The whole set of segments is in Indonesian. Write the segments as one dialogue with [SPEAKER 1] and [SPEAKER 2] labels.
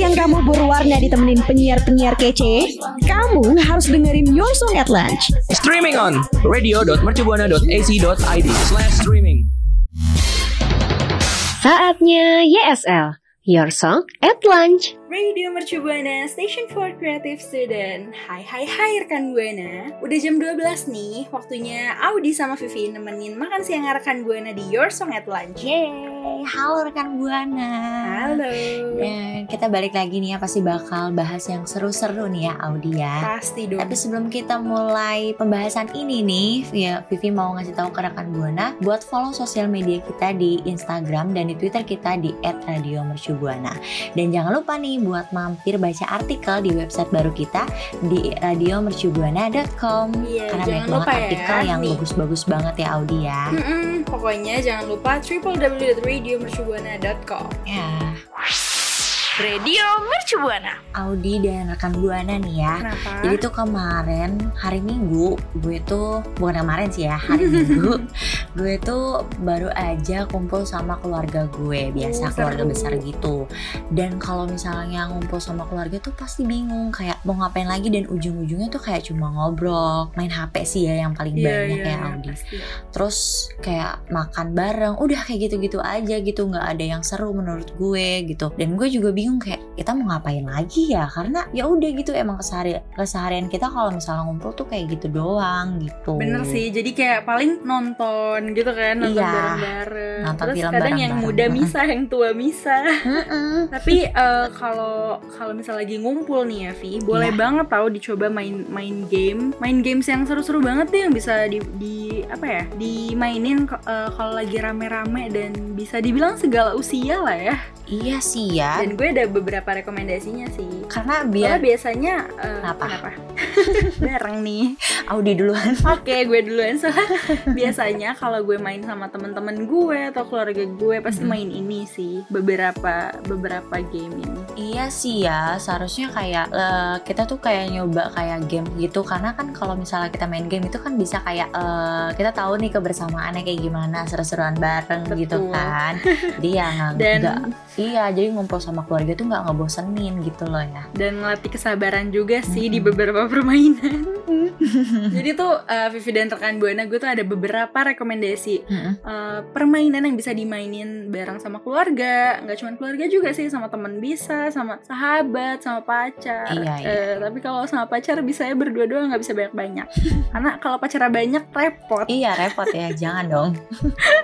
[SPEAKER 1] siang kamu berwarna ditemenin penyiar-penyiar kece? Kamu harus dengerin Your Song at Lunch.
[SPEAKER 2] Streaming on radio.mercubuana.ac.id slash streaming.
[SPEAKER 3] Saatnya YSL, Your Song at Lunch.
[SPEAKER 4] Radio Mercu Buana, Station for Creative Student. Hai hai hai rekan Buana. Udah jam 12 nih, waktunya Audi sama Vivi nemenin makan siang rekan Buana di Your Song at Lunch.
[SPEAKER 5] Yeay, halo rekan Buana.
[SPEAKER 4] Halo.
[SPEAKER 5] Dan kita balik lagi nih ya, pasti bakal bahas yang seru-seru nih ya Audi ya.
[SPEAKER 4] Pasti dong.
[SPEAKER 5] Tapi sebelum kita mulai pembahasan ini nih, ya Vivi mau ngasih tahu ke rekan Buana buat follow sosial media kita di Instagram dan di Twitter kita di @radiomercubuana. Dan jangan lupa nih buat mampir baca artikel di website baru kita di radiomercubuana.com.
[SPEAKER 4] Iya,
[SPEAKER 5] Karena
[SPEAKER 4] jangan
[SPEAKER 5] banyak
[SPEAKER 4] lupa
[SPEAKER 5] banget
[SPEAKER 4] ya,
[SPEAKER 5] artikel yang
[SPEAKER 4] nih.
[SPEAKER 5] bagus-bagus banget ya Audi ya.
[SPEAKER 4] Mm-mm, Pokoknya jangan lupa www.radiomercubuana.com
[SPEAKER 5] Ya,
[SPEAKER 6] Radio Mercu Buana.
[SPEAKER 5] Audi dan rekan Buana nih ya.
[SPEAKER 4] Kenapa?
[SPEAKER 5] Jadi tuh kemarin hari Minggu gue tuh bukan kemarin sih ya hari Minggu gue tuh baru aja kumpul sama keluarga gue biasa
[SPEAKER 4] Oh,
[SPEAKER 5] keluarga
[SPEAKER 4] seru.
[SPEAKER 5] besar gitu dan kalau misalnya ngumpul sama keluarga tuh pasti bingung kayak mau ngapain lagi dan ujung-ujungnya tuh kayak cuma ngobrol main HP sih ya yang paling
[SPEAKER 4] Iya,
[SPEAKER 5] banyak
[SPEAKER 4] iya,
[SPEAKER 5] ya Audi
[SPEAKER 4] pasti.
[SPEAKER 5] terus kayak makan bareng udah kayak gitu-gitu aja gitu nggak ada yang seru menurut gue gitu dan gue juga bingung kayak kita mau ngapain lagi ya karena ya udah gitu emang kesehari keseharian kita kalau misalnya ngumpul tuh kayak gitu doang gitu
[SPEAKER 4] Bener sih, jadi kayak paling nonton gitu kan, nonton
[SPEAKER 5] Iya,
[SPEAKER 4] bareng-bareng.
[SPEAKER 5] nonton
[SPEAKER 4] Terus
[SPEAKER 5] film
[SPEAKER 4] kadang yang
[SPEAKER 5] bareng-bareng.
[SPEAKER 4] muda misa, yang tua misa. Tapi eh, kalau kalau misal lagi ngumpul nih ya, Vi, boleh banget tau dicoba main main game, main games yang seru-seru banget deh yang bisa di, di apa ya, dimainin eh, kalau lagi rame-rame dan bisa dibilang segala usia lah ya.
[SPEAKER 5] Iya sih ya
[SPEAKER 4] Dan gue ada beberapa rekomendasinya sih.
[SPEAKER 5] karena
[SPEAKER 4] Soalnya
[SPEAKER 5] biar
[SPEAKER 4] biasanya eh,
[SPEAKER 5] Kenapa?
[SPEAKER 4] kenapa? Bareng nih.
[SPEAKER 5] Audi duluan
[SPEAKER 4] Oke, gue duluan. Soalnya biasanya kalau gue main sama teman-teman gue atau keluarga gue pasti
[SPEAKER 5] Mhm.
[SPEAKER 4] main ini sih, beberapa beberapa game ini.
[SPEAKER 5] Iya sih ya, seharusnya kayak eh, kita tuh kayak nyoba kayak game gitu karena kan kalau misalnya kita main game itu kan bisa kayak eh, kita tahu nih kebersamaannya kayak gimana, seru-seruan bareng gitu
[SPEAKER 4] Betul.
[SPEAKER 5] kan. Jadi ya nggak- iya, jadi ngumpul sama keluarga tuh nggak ngebosenin gitu loh ya.
[SPEAKER 4] dan ngelatih kesabaran juga sih di
[SPEAKER 5] Mhm.
[SPEAKER 4] beberapa permainan. Jadi tuh uh, Vivi dan rekan Buana gue tuh ada beberapa rekomendasi
[SPEAKER 5] Mm-mm.
[SPEAKER 4] uh, permainan yang bisa dimainin bareng sama keluarga, nggak cuma keluarga juga sih sama teman bisa, sama sahabat, sama pacar.
[SPEAKER 5] Iya, iya.
[SPEAKER 4] Eh, tapi kalau sama pacar bisa ya berdua doang nggak bisa banyak banyak. Karena kalau pacarnya banyak repot.
[SPEAKER 5] Iya repot ya, jangan dong.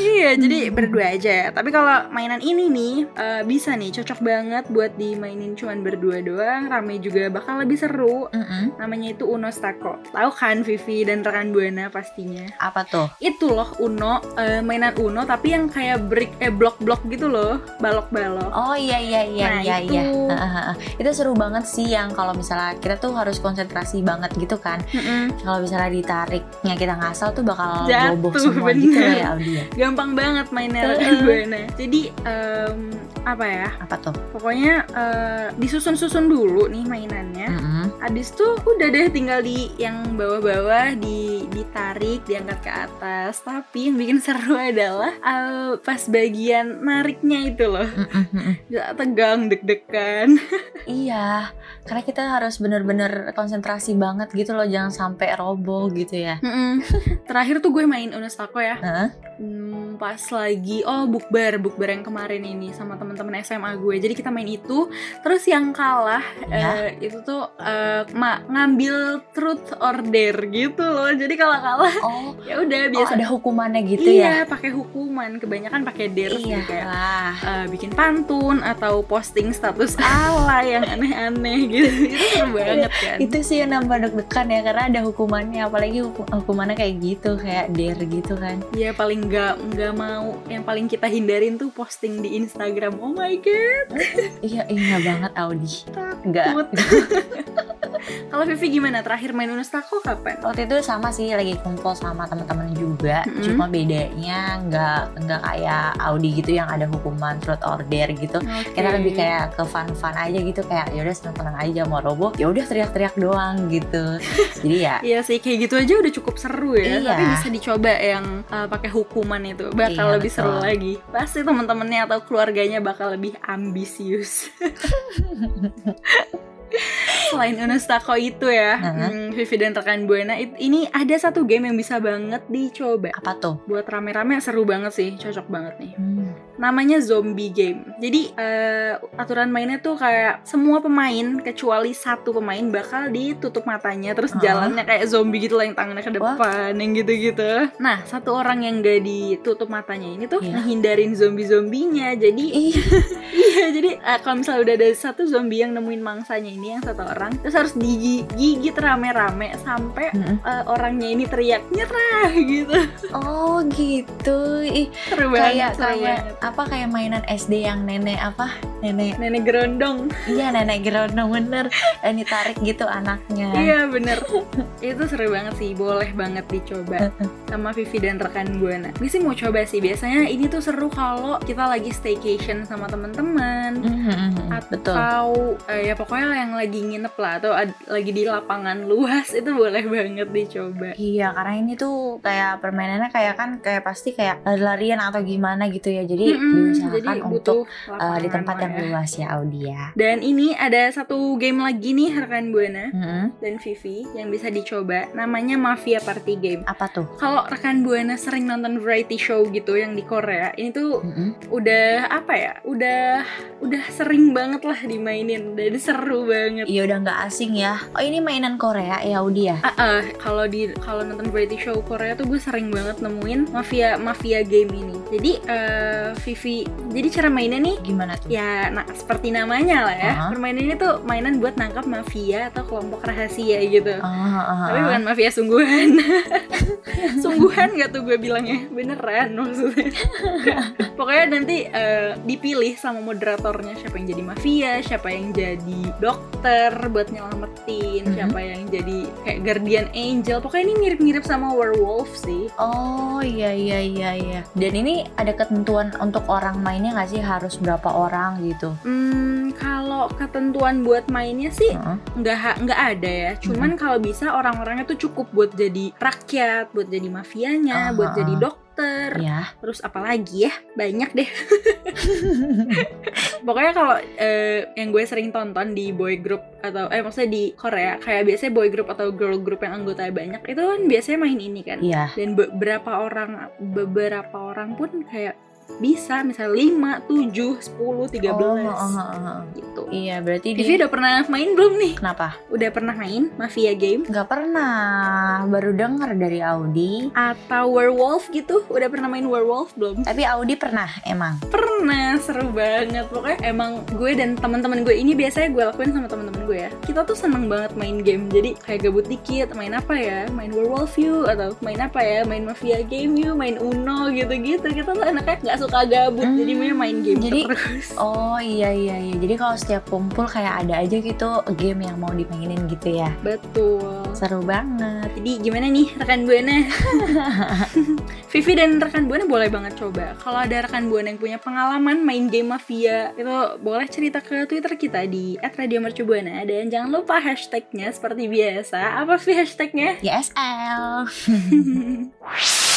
[SPEAKER 4] Iya, jadi
[SPEAKER 5] Hmm.
[SPEAKER 4] berdua aja. Tapi kalau mainan ini nih eh, bisa nih cocok banget buat dimainin cuman berdua doang, rame juga bakal lebih seru.
[SPEAKER 5] Mm-mm.
[SPEAKER 4] Namanya itu Uno Stako. Tahu kan Vivi dan rekan Buana pastinya.
[SPEAKER 5] Apa tuh?
[SPEAKER 4] Itu loh Uno, eh, mainan Uno tapi yang kayak brick eh blok-blok gitu loh, balok-balok.
[SPEAKER 5] Oh iya iya iya
[SPEAKER 4] Nah,
[SPEAKER 5] iya
[SPEAKER 4] itu.
[SPEAKER 5] iya. Hahaha. itu seru banget sih yang kalau misalnya kita tuh harus konsentrasi banget gitu kan.
[SPEAKER 4] Mm-mm.
[SPEAKER 5] Kalau misalnya ditariknya kita ngasal tuh bakal
[SPEAKER 4] Jatuh,
[SPEAKER 5] boboh semua
[SPEAKER 4] bener.
[SPEAKER 5] gitu ya Audi ya.
[SPEAKER 4] Gampang banget mainnya rekan Buana. Jadi em, apa ya?
[SPEAKER 5] Apa tuh?
[SPEAKER 4] Pokoknya eh, disusun-susun dulu nih mainannya.
[SPEAKER 5] Mm-mm.
[SPEAKER 4] Abis tuh udah deh tinggal di yang bawah-bawah di ditarik diangkat ke atas tapi yang bikin seru adalah eh, pas bagian nariknya itu loh
[SPEAKER 5] mm-mm.
[SPEAKER 4] Gak tegang deg-degan
[SPEAKER 5] Iya, karena kita harus bener-bener konsentrasi banget gitu loh, jangan sampai roboh gitu ya.
[SPEAKER 4] Mm-mm. terakhir tuh gue main Unestako ya
[SPEAKER 5] Hah?
[SPEAKER 4] Hmm, pas lagi oh bukber bukber yang kemarin ini sama teman-teman SMA gue jadi kita main itu terus yang kalah
[SPEAKER 5] Ya.
[SPEAKER 4] eh, itu tuh eh, ma- ngambil truth or dare gitu loh jadi kalau kalah
[SPEAKER 5] Oh,
[SPEAKER 4] ya udah
[SPEAKER 5] oh
[SPEAKER 4] biasa
[SPEAKER 5] ada hukumannya gitu
[SPEAKER 4] iya
[SPEAKER 5] ya?
[SPEAKER 4] pakai hukuman kebanyakan pakai dare
[SPEAKER 5] Iya
[SPEAKER 4] kayak eh, bikin pantun atau posting status ala yang aneh-aneh gitu itu seru banget kan
[SPEAKER 5] Itu sih yang nambah deg-degan ya, karena ada hukumannya, apalagi hukum- hukumannya kayak gitu, kayak dare gitu kan.
[SPEAKER 4] ya paling nggak nggak mau yang paling kita hindarin tuh posting di Instagram oh my god
[SPEAKER 5] Iya, iya banget Audi. Enggak.
[SPEAKER 4] Kalau Vivi gimana? Terakhir main Unestako kapan?
[SPEAKER 5] Waktu itu sama sih lagi kumpul sama teman-teman juga,
[SPEAKER 4] Mm-mm.
[SPEAKER 5] cuma bedanya nggak nggak kayak Audi gitu yang ada hukuman truth order gitu. Kita lebih kayak ke fun-fun aja gitu kayak ya udah seneng-seneng aja mau roboh, ya udah teriak-teriak doang gitu. Jadi ya
[SPEAKER 4] Iya sih kayak gitu aja udah cukup seru ya.
[SPEAKER 5] Iya.
[SPEAKER 4] Tapi bisa dicoba yang uh, pakai hukuman itu bakal
[SPEAKER 5] Iya,
[SPEAKER 4] lebih seru
[SPEAKER 5] betul.
[SPEAKER 4] lagi. Pasti teman-temannya atau keluarganya bakal lebih ambisius. Selain Unestako itu ya, hmm, Vivi dan rekan Buana, it- ini ada satu game yang bisa banget dicoba.
[SPEAKER 5] apa tuh?
[SPEAKER 4] Buat rame-rame seru banget sih, cocok banget nih.
[SPEAKER 5] Hmm.
[SPEAKER 4] Namanya zombie game. Jadi eh, aturan mainnya tuh kayak semua pemain kecuali satu pemain bakal ditutup matanya terus
[SPEAKER 5] Ah.
[SPEAKER 4] jalannya kayak zombie gitu lah yang tangannya ke
[SPEAKER 5] Wah.
[SPEAKER 4] depan yang gitu-gitu. Nah satu orang yang gak ditutup matanya ini tuh
[SPEAKER 5] Iya.
[SPEAKER 4] ngehindarin zombie-zombinya. Jadi
[SPEAKER 5] Ih,
[SPEAKER 4] iya jadi eh, kalau misalnya udah ada satu zombie yang nemuin mangsanya ini yang satu orang terus harus digigit rame-rame sampai
[SPEAKER 5] Mm-mm.
[SPEAKER 4] eh, orangnya ini teriak nyerah gitu.
[SPEAKER 5] oh gitu. Ih,
[SPEAKER 4] Seru
[SPEAKER 5] kayak
[SPEAKER 4] banget, seru
[SPEAKER 5] kayak
[SPEAKER 4] banget.
[SPEAKER 5] Apa kayak mainan SD yang nenek apa? Nenek
[SPEAKER 4] Nenek gerondong.
[SPEAKER 5] Iya nenek gerondong bener. Dan ditarik gitu anaknya.
[SPEAKER 4] Iya bener. Itu seru banget sih Boleh banget dicoba. Sama Vivi dan rekan Buana Gue sih mau coba sih. Biasanya ini tuh seru kalau kita lagi staycation sama teman-teman.
[SPEAKER 5] Mhm, Betul.
[SPEAKER 4] Atau eh, ya pokoknya yang lagi nginep lah Atau lagi di lapangan luas Itu boleh banget dicoba.
[SPEAKER 5] Iya karena ini tuh kayak permainannya kayak kan kayak pasti kayak lari-larian atau gimana gitu ya. Jadi
[SPEAKER 4] Mm-mm,
[SPEAKER 5] diusahakan
[SPEAKER 4] Jadi
[SPEAKER 5] untuk
[SPEAKER 4] butuh
[SPEAKER 5] uh, di tempat yang
[SPEAKER 4] ya.
[SPEAKER 5] luas ya Audi ya
[SPEAKER 4] Dan ini ada satu game lagi nih rekan Buana
[SPEAKER 5] Mhm.
[SPEAKER 4] dan Vivi yang bisa dicoba namanya Mafia Party Game.
[SPEAKER 5] Apa tuh?
[SPEAKER 4] Kalau rekan Buana sering nonton variety show gitu yang di Korea, ini tuh
[SPEAKER 5] Mhm.
[SPEAKER 4] udah apa ya udah udah sering banget lah dimainin dan seru banget
[SPEAKER 5] Iya udah nggak asing ya Oh ini mainan Korea ya Audi ya?
[SPEAKER 4] Ah, ah, kalau di kalau nonton variety show Korea tuh gue sering banget nemuin mafia mafia game ini jadi eh, Vivi jadi cara mainnya nih
[SPEAKER 5] Gimana tuh?
[SPEAKER 4] ya nah, seperti namanya lah ya
[SPEAKER 5] Aha.
[SPEAKER 4] permainan ini tuh mainan buat nangkap mafia atau kelompok rahasia gitu
[SPEAKER 5] ah,
[SPEAKER 4] tapi bukan mafia sungguhan sungguhan gak tuh gue bilangnya beneran maksudnya pokoknya nanti eh, dipilih sama moderatornya siapa yang jadi mafia siapa yang jadi dokter buat nyelamatin
[SPEAKER 5] Mhm.
[SPEAKER 4] siapa yang jadi kayak guardian angel pokoknya ini mirip-mirip sama werewolf sih
[SPEAKER 5] Oh iya iya iya iya. Dan ini ada ketentuan untuk orang mainnya nggak sih harus berapa orang gitu?
[SPEAKER 4] Hmm, kalau ketentuan buat mainnya sih nggak ha- nggak ada ya. Cuman kalau bisa orang-orangnya tuh cukup buat jadi rakyat, buat jadi mafianya,
[SPEAKER 5] Ah,
[SPEAKER 4] buat jadi
[SPEAKER 5] ah.
[SPEAKER 4] Dokter.
[SPEAKER 5] Ya.
[SPEAKER 4] Terus apalagi ya? Banyak deh. Pokoknya kalau eh, yang gue sering tonton di boy group atau eh maksudnya di Korea kayak biasanya boy group atau girl group yang anggotanya banyak itu kan biasanya main ini kan.
[SPEAKER 5] Iya.
[SPEAKER 4] Dan beberapa orang beberapa orang pun kayak bisa misalnya 5, 7, 10, 13
[SPEAKER 5] Oh, oh, oh, oh, oh.
[SPEAKER 4] gitu.
[SPEAKER 5] Iya berarti
[SPEAKER 4] Vivi
[SPEAKER 5] dia
[SPEAKER 4] udah pernah main belum nih?
[SPEAKER 5] kenapa?
[SPEAKER 4] Udah pernah main Mafia Game?
[SPEAKER 5] Nggak pernah. Baru denger dari Audi.
[SPEAKER 4] Atau Werewolf gitu? Udah pernah main Werewolf belum?
[SPEAKER 5] Tapi Audi pernah emang.
[SPEAKER 4] Pernah, seru banget. Pokoknya emang gue dan teman-teman gue ini biasanya gue lakuin sama teman-teman gue ya. Kita tuh seneng banget main game. Jadi kayak gabut dikit, main apa ya? Main Werewolf yuk atau main apa ya? Main Mafia Game yuk, main Uno gitu-gitu. Kita tuh anaknya nggak suka gabut,
[SPEAKER 5] Hmm,
[SPEAKER 4] jadi mainnya main game
[SPEAKER 5] jadi-
[SPEAKER 4] terus.
[SPEAKER 5] Oh iya iya iya. Jadi kalau setiap kumpul kayak ada aja gitu game yang mau dimainin gitu ya.
[SPEAKER 4] Betul.
[SPEAKER 5] Seru banget.
[SPEAKER 4] Jadi gimana nih rekan buana? Vivi dan rekan buana boleh banget coba. Kalau ada rekan buana yang punya pengalaman main game mafia, itu boleh cerita ke Twitter kita di @radiomercubuana dan jangan lupa hashtagnya seperti biasa. Apa sih hashtagnya?
[SPEAKER 5] YSL.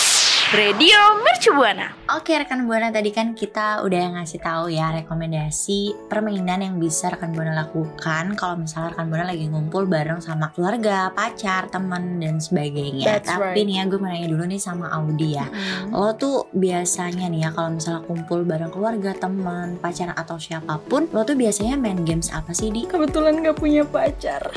[SPEAKER 6] Radio Mercubuana.
[SPEAKER 5] Oke rekan buana tadi kan kita udah ngasih tahu ya rekomendasi permainan yang bisa rekan buana lakukan kalau misalnya rekan buana lagi ngumpul bareng sama keluarga, pacar, teman dan sebagainya.
[SPEAKER 4] That's right.
[SPEAKER 5] Tapi nih ya gue mau nanya dulu nih sama Audi ya. Lo tuh biasanya nih ya kalau misalnya kumpul bareng keluarga, teman, pacar atau siapa pun, lo tuh biasanya main games apa sih di?
[SPEAKER 4] Kebetulan gak punya pacar.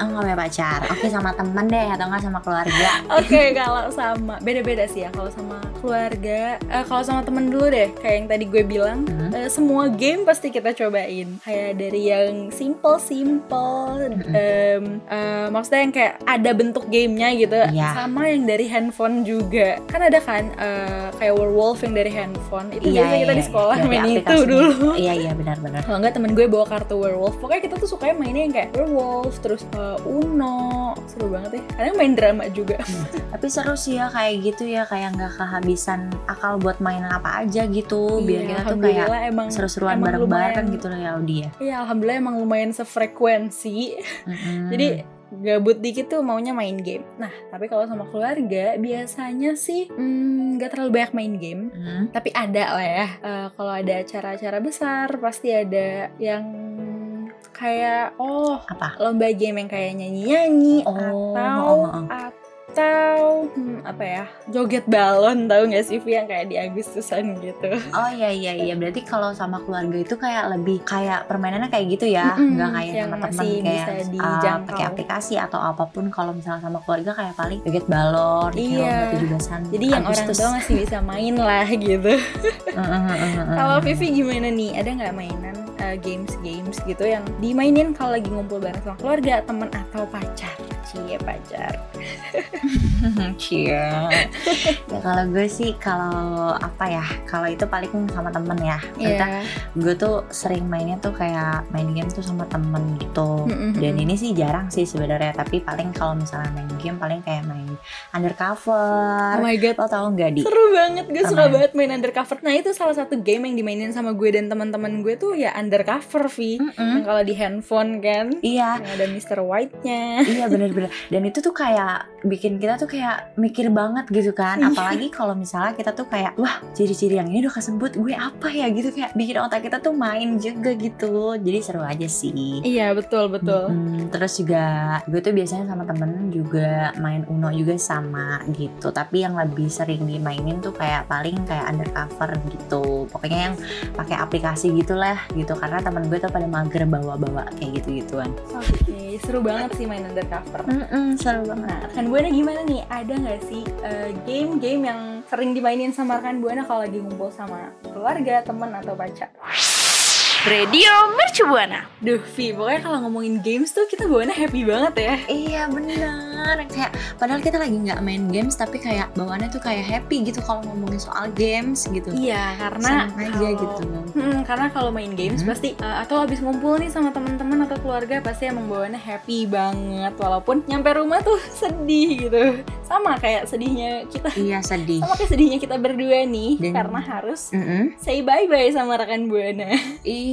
[SPEAKER 5] Oh punya pacar. Oke sama temen deh atau nggak sama keluarga.
[SPEAKER 4] Oke, kalau sama beda beda-beda sih ya kalau sama keluarga eh, kalau sama temen dulu deh kayak yang tadi gue bilang
[SPEAKER 5] Mhm.
[SPEAKER 4] eh, semua game pasti kita cobain. Kayak dari yang simple simple em, eh, maksudnya yang kayak ada bentuk gamenya gitu
[SPEAKER 5] Iya.
[SPEAKER 4] sama yang dari handphone juga. Kan ada kan eh, kayak werewolf yang dari handphone itu
[SPEAKER 5] Iya,
[SPEAKER 4] biasanya kita
[SPEAKER 5] iya,
[SPEAKER 4] di sekolah
[SPEAKER 5] dari
[SPEAKER 4] main itu dulu.
[SPEAKER 5] Iya iya benar-benar.
[SPEAKER 4] kalau enggak temen gue bawa kartu werewolf. Pokoknya kita tuh sukanya mainnya yang kayak werewolf terus eh, uno seru banget ya. Kadang main drama juga.
[SPEAKER 5] Tapi seru sih ya kayak gitu ya kayak nggak kehabisan akal buat mainan apa aja gitu biar
[SPEAKER 4] Iya,
[SPEAKER 5] kita tuh kayak
[SPEAKER 4] emang
[SPEAKER 5] seru-seruan bareng-bareng gitu loh ya Audi ya.
[SPEAKER 4] Iya alhamdulillah emang lumayan sefrekuensi
[SPEAKER 5] Mm-mm.
[SPEAKER 4] jadi gabut dikit tuh maunya main game nah tapi kalau sama keluarga biasanya sih mm, nggak terlalu banyak main game
[SPEAKER 5] Mm.
[SPEAKER 4] tapi ada lah ya Eh, kalau ada acara-acara besar pasti ada yang kayak oh
[SPEAKER 5] apa?
[SPEAKER 4] lomba game yang kayak nyanyi-nyanyi
[SPEAKER 5] Oh,
[SPEAKER 4] atau
[SPEAKER 5] oh, oh.
[SPEAKER 4] Atau hmm, apa ya joget balon tahu nggak sih Vi yang kayak di Agustusan gitu?
[SPEAKER 5] Oh iya iya iya. Berarti kalau sama keluarga itu kayak lebih kayak permainannya kayak gitu ya?
[SPEAKER 4] Mm-mm,
[SPEAKER 5] nggak kayak sama teman kayak uh, pakai aplikasi atau apa pun. Kalau misalnya sama keluarga kayak paling joget balon
[SPEAKER 4] Iya.
[SPEAKER 5] belasan
[SPEAKER 4] jadi yang orang
[SPEAKER 5] Agustus.
[SPEAKER 4] tua masih bisa main lah gitu. Kalau Vivi gimana nih? Ada nggak mainan uh, games games gitu yang dimainin kalau lagi ngumpul bareng sama keluarga teman atau pacar cie pacar
[SPEAKER 5] Cie. ya kalau gue sih kalau apa ya kalau itu paling sama temen ya. Kita
[SPEAKER 4] Iya.
[SPEAKER 5] gue tuh sering mainnya tuh kayak main game tuh sama temen gitu. Dan ini sih jarang sih sebenarnya tapi paling kalau misalnya main game paling kayak main undercover.
[SPEAKER 4] Oh my god.
[SPEAKER 5] Lo tau nggak di?
[SPEAKER 4] Seru banget gue suka banget main undercover. Nah itu salah satu game yang dimainin sama gue dan teman-teman gue tuh ya undercover Vi. Yang kalau di handphone kan?
[SPEAKER 5] Iya.
[SPEAKER 4] Yang ada Mr. White-nya.
[SPEAKER 5] Iya bener-bener dan itu tuh kayak bikin kita tuh kayak mikir banget gitu kan.
[SPEAKER 4] Iya.
[SPEAKER 5] apalagi kalau misalnya kita tuh kayak wah ciri-ciri yang ini udah kesebut gue apa ya? gitu kayak bikin otak kita tuh main juga gitu jadi seru aja sih.
[SPEAKER 4] Iya betul betul.
[SPEAKER 5] Mm, terus juga gue tuh biasanya sama temen juga main Uno juga sama gitu. Tapi yang lebih sering dimainin tuh kayak paling kayak undercover gitu. Pokoknya yang pakai aplikasi gitulah gitu. Karena temen gue tuh pada mager bawa-bawa kayak gitu gituan
[SPEAKER 4] oke seru banget sih main undercover
[SPEAKER 5] Mm-mm, seru banget
[SPEAKER 4] Nah, rekan Buana gimana nih? Ada nggak sih eh, game-game yang sering dimainin sama rekan Buana kalau lagi ngumpul sama keluarga, teman atau pacar?
[SPEAKER 6] Radio Mercu Buana.
[SPEAKER 4] Duh, Vi, pokoknya kalau ngomongin games tuh kita Buana happy banget ya.
[SPEAKER 5] Iya bener kayak padahal kita lagi nggak main games tapi kayak bawaannya tuh kayak happy gitu kalau ngomongin soal games gitu
[SPEAKER 4] Iya, karena
[SPEAKER 5] Senang aja
[SPEAKER 4] kalau-
[SPEAKER 5] gitu
[SPEAKER 4] Hmm, karena kalau main games
[SPEAKER 5] Mhm.
[SPEAKER 4] pasti eh, atau habis ngumpul nih sama teman-teman atau keluarga pasti emang bawaannya happy banget walaupun nyampe rumah tuh sedih gitu. Sama kayak sedihnya kita
[SPEAKER 5] iya sedih
[SPEAKER 4] sama kayak sedihnya kita berdua nih
[SPEAKER 5] Dan-
[SPEAKER 4] karena harus
[SPEAKER 5] Mm-mm.
[SPEAKER 4] say bye-bye sama rekan Buana.
[SPEAKER 5] Iya,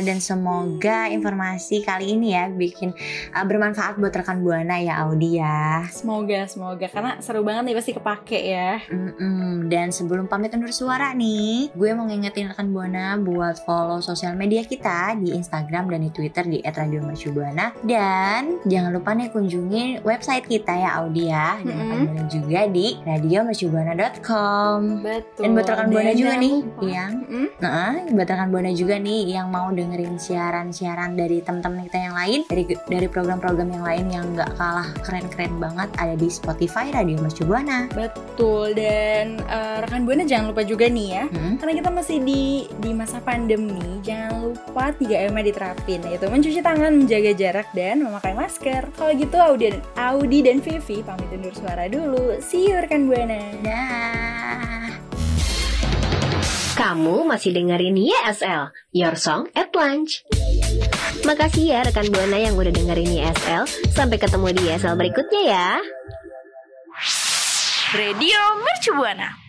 [SPEAKER 5] dan semoga informasi kali ini ya bikin uh, bermanfaat buat rekan Buana ya Audi ya.
[SPEAKER 4] Semoga, semoga karena seru banget nih pasti kepake ya.
[SPEAKER 5] Mm-mm. Dan sebelum pamit undur suara nih, gue mau ngingetin rekan Buana buat follow sosial media kita di Instagram dan di Twitter di @radiomercubuana dan jangan lupa nih kunjungi website kita ya Audi ya dan. Buana juga di radiomercubuana.com.
[SPEAKER 4] Betul.
[SPEAKER 5] Dan buat rekan Buana juga nih yang
[SPEAKER 4] Mm-mm.
[SPEAKER 5] Nah, buat rekan Buana juga nih yang mau dengerin siaran-siaran dari teman-teman kita yang lain, dari dari program-program yang lain yang nggak kalah keren-keren banget ada di Spotify Radio Mercu Buana.
[SPEAKER 4] Betul dan eh, rekan Buana jangan lupa juga nih ya.
[SPEAKER 5] Hmm.
[SPEAKER 4] Karena kita masih di di masa pandemi, jangan lupa 3M -nya diterapin yaitu mencuci tangan, menjaga jarak dan memakai masker. Kalau gitu Audi, Audi dan Vivi pamit undur suara dulu. See you rekan Buana.
[SPEAKER 5] Dah.
[SPEAKER 3] Kamu masih dengerin YSL, Your Song at Lunch. Makasih ya rekan Buana yang udah dengerin YSL. Sampai ketemu di YSL berikutnya ya.
[SPEAKER 6] Radio Mercu Buana.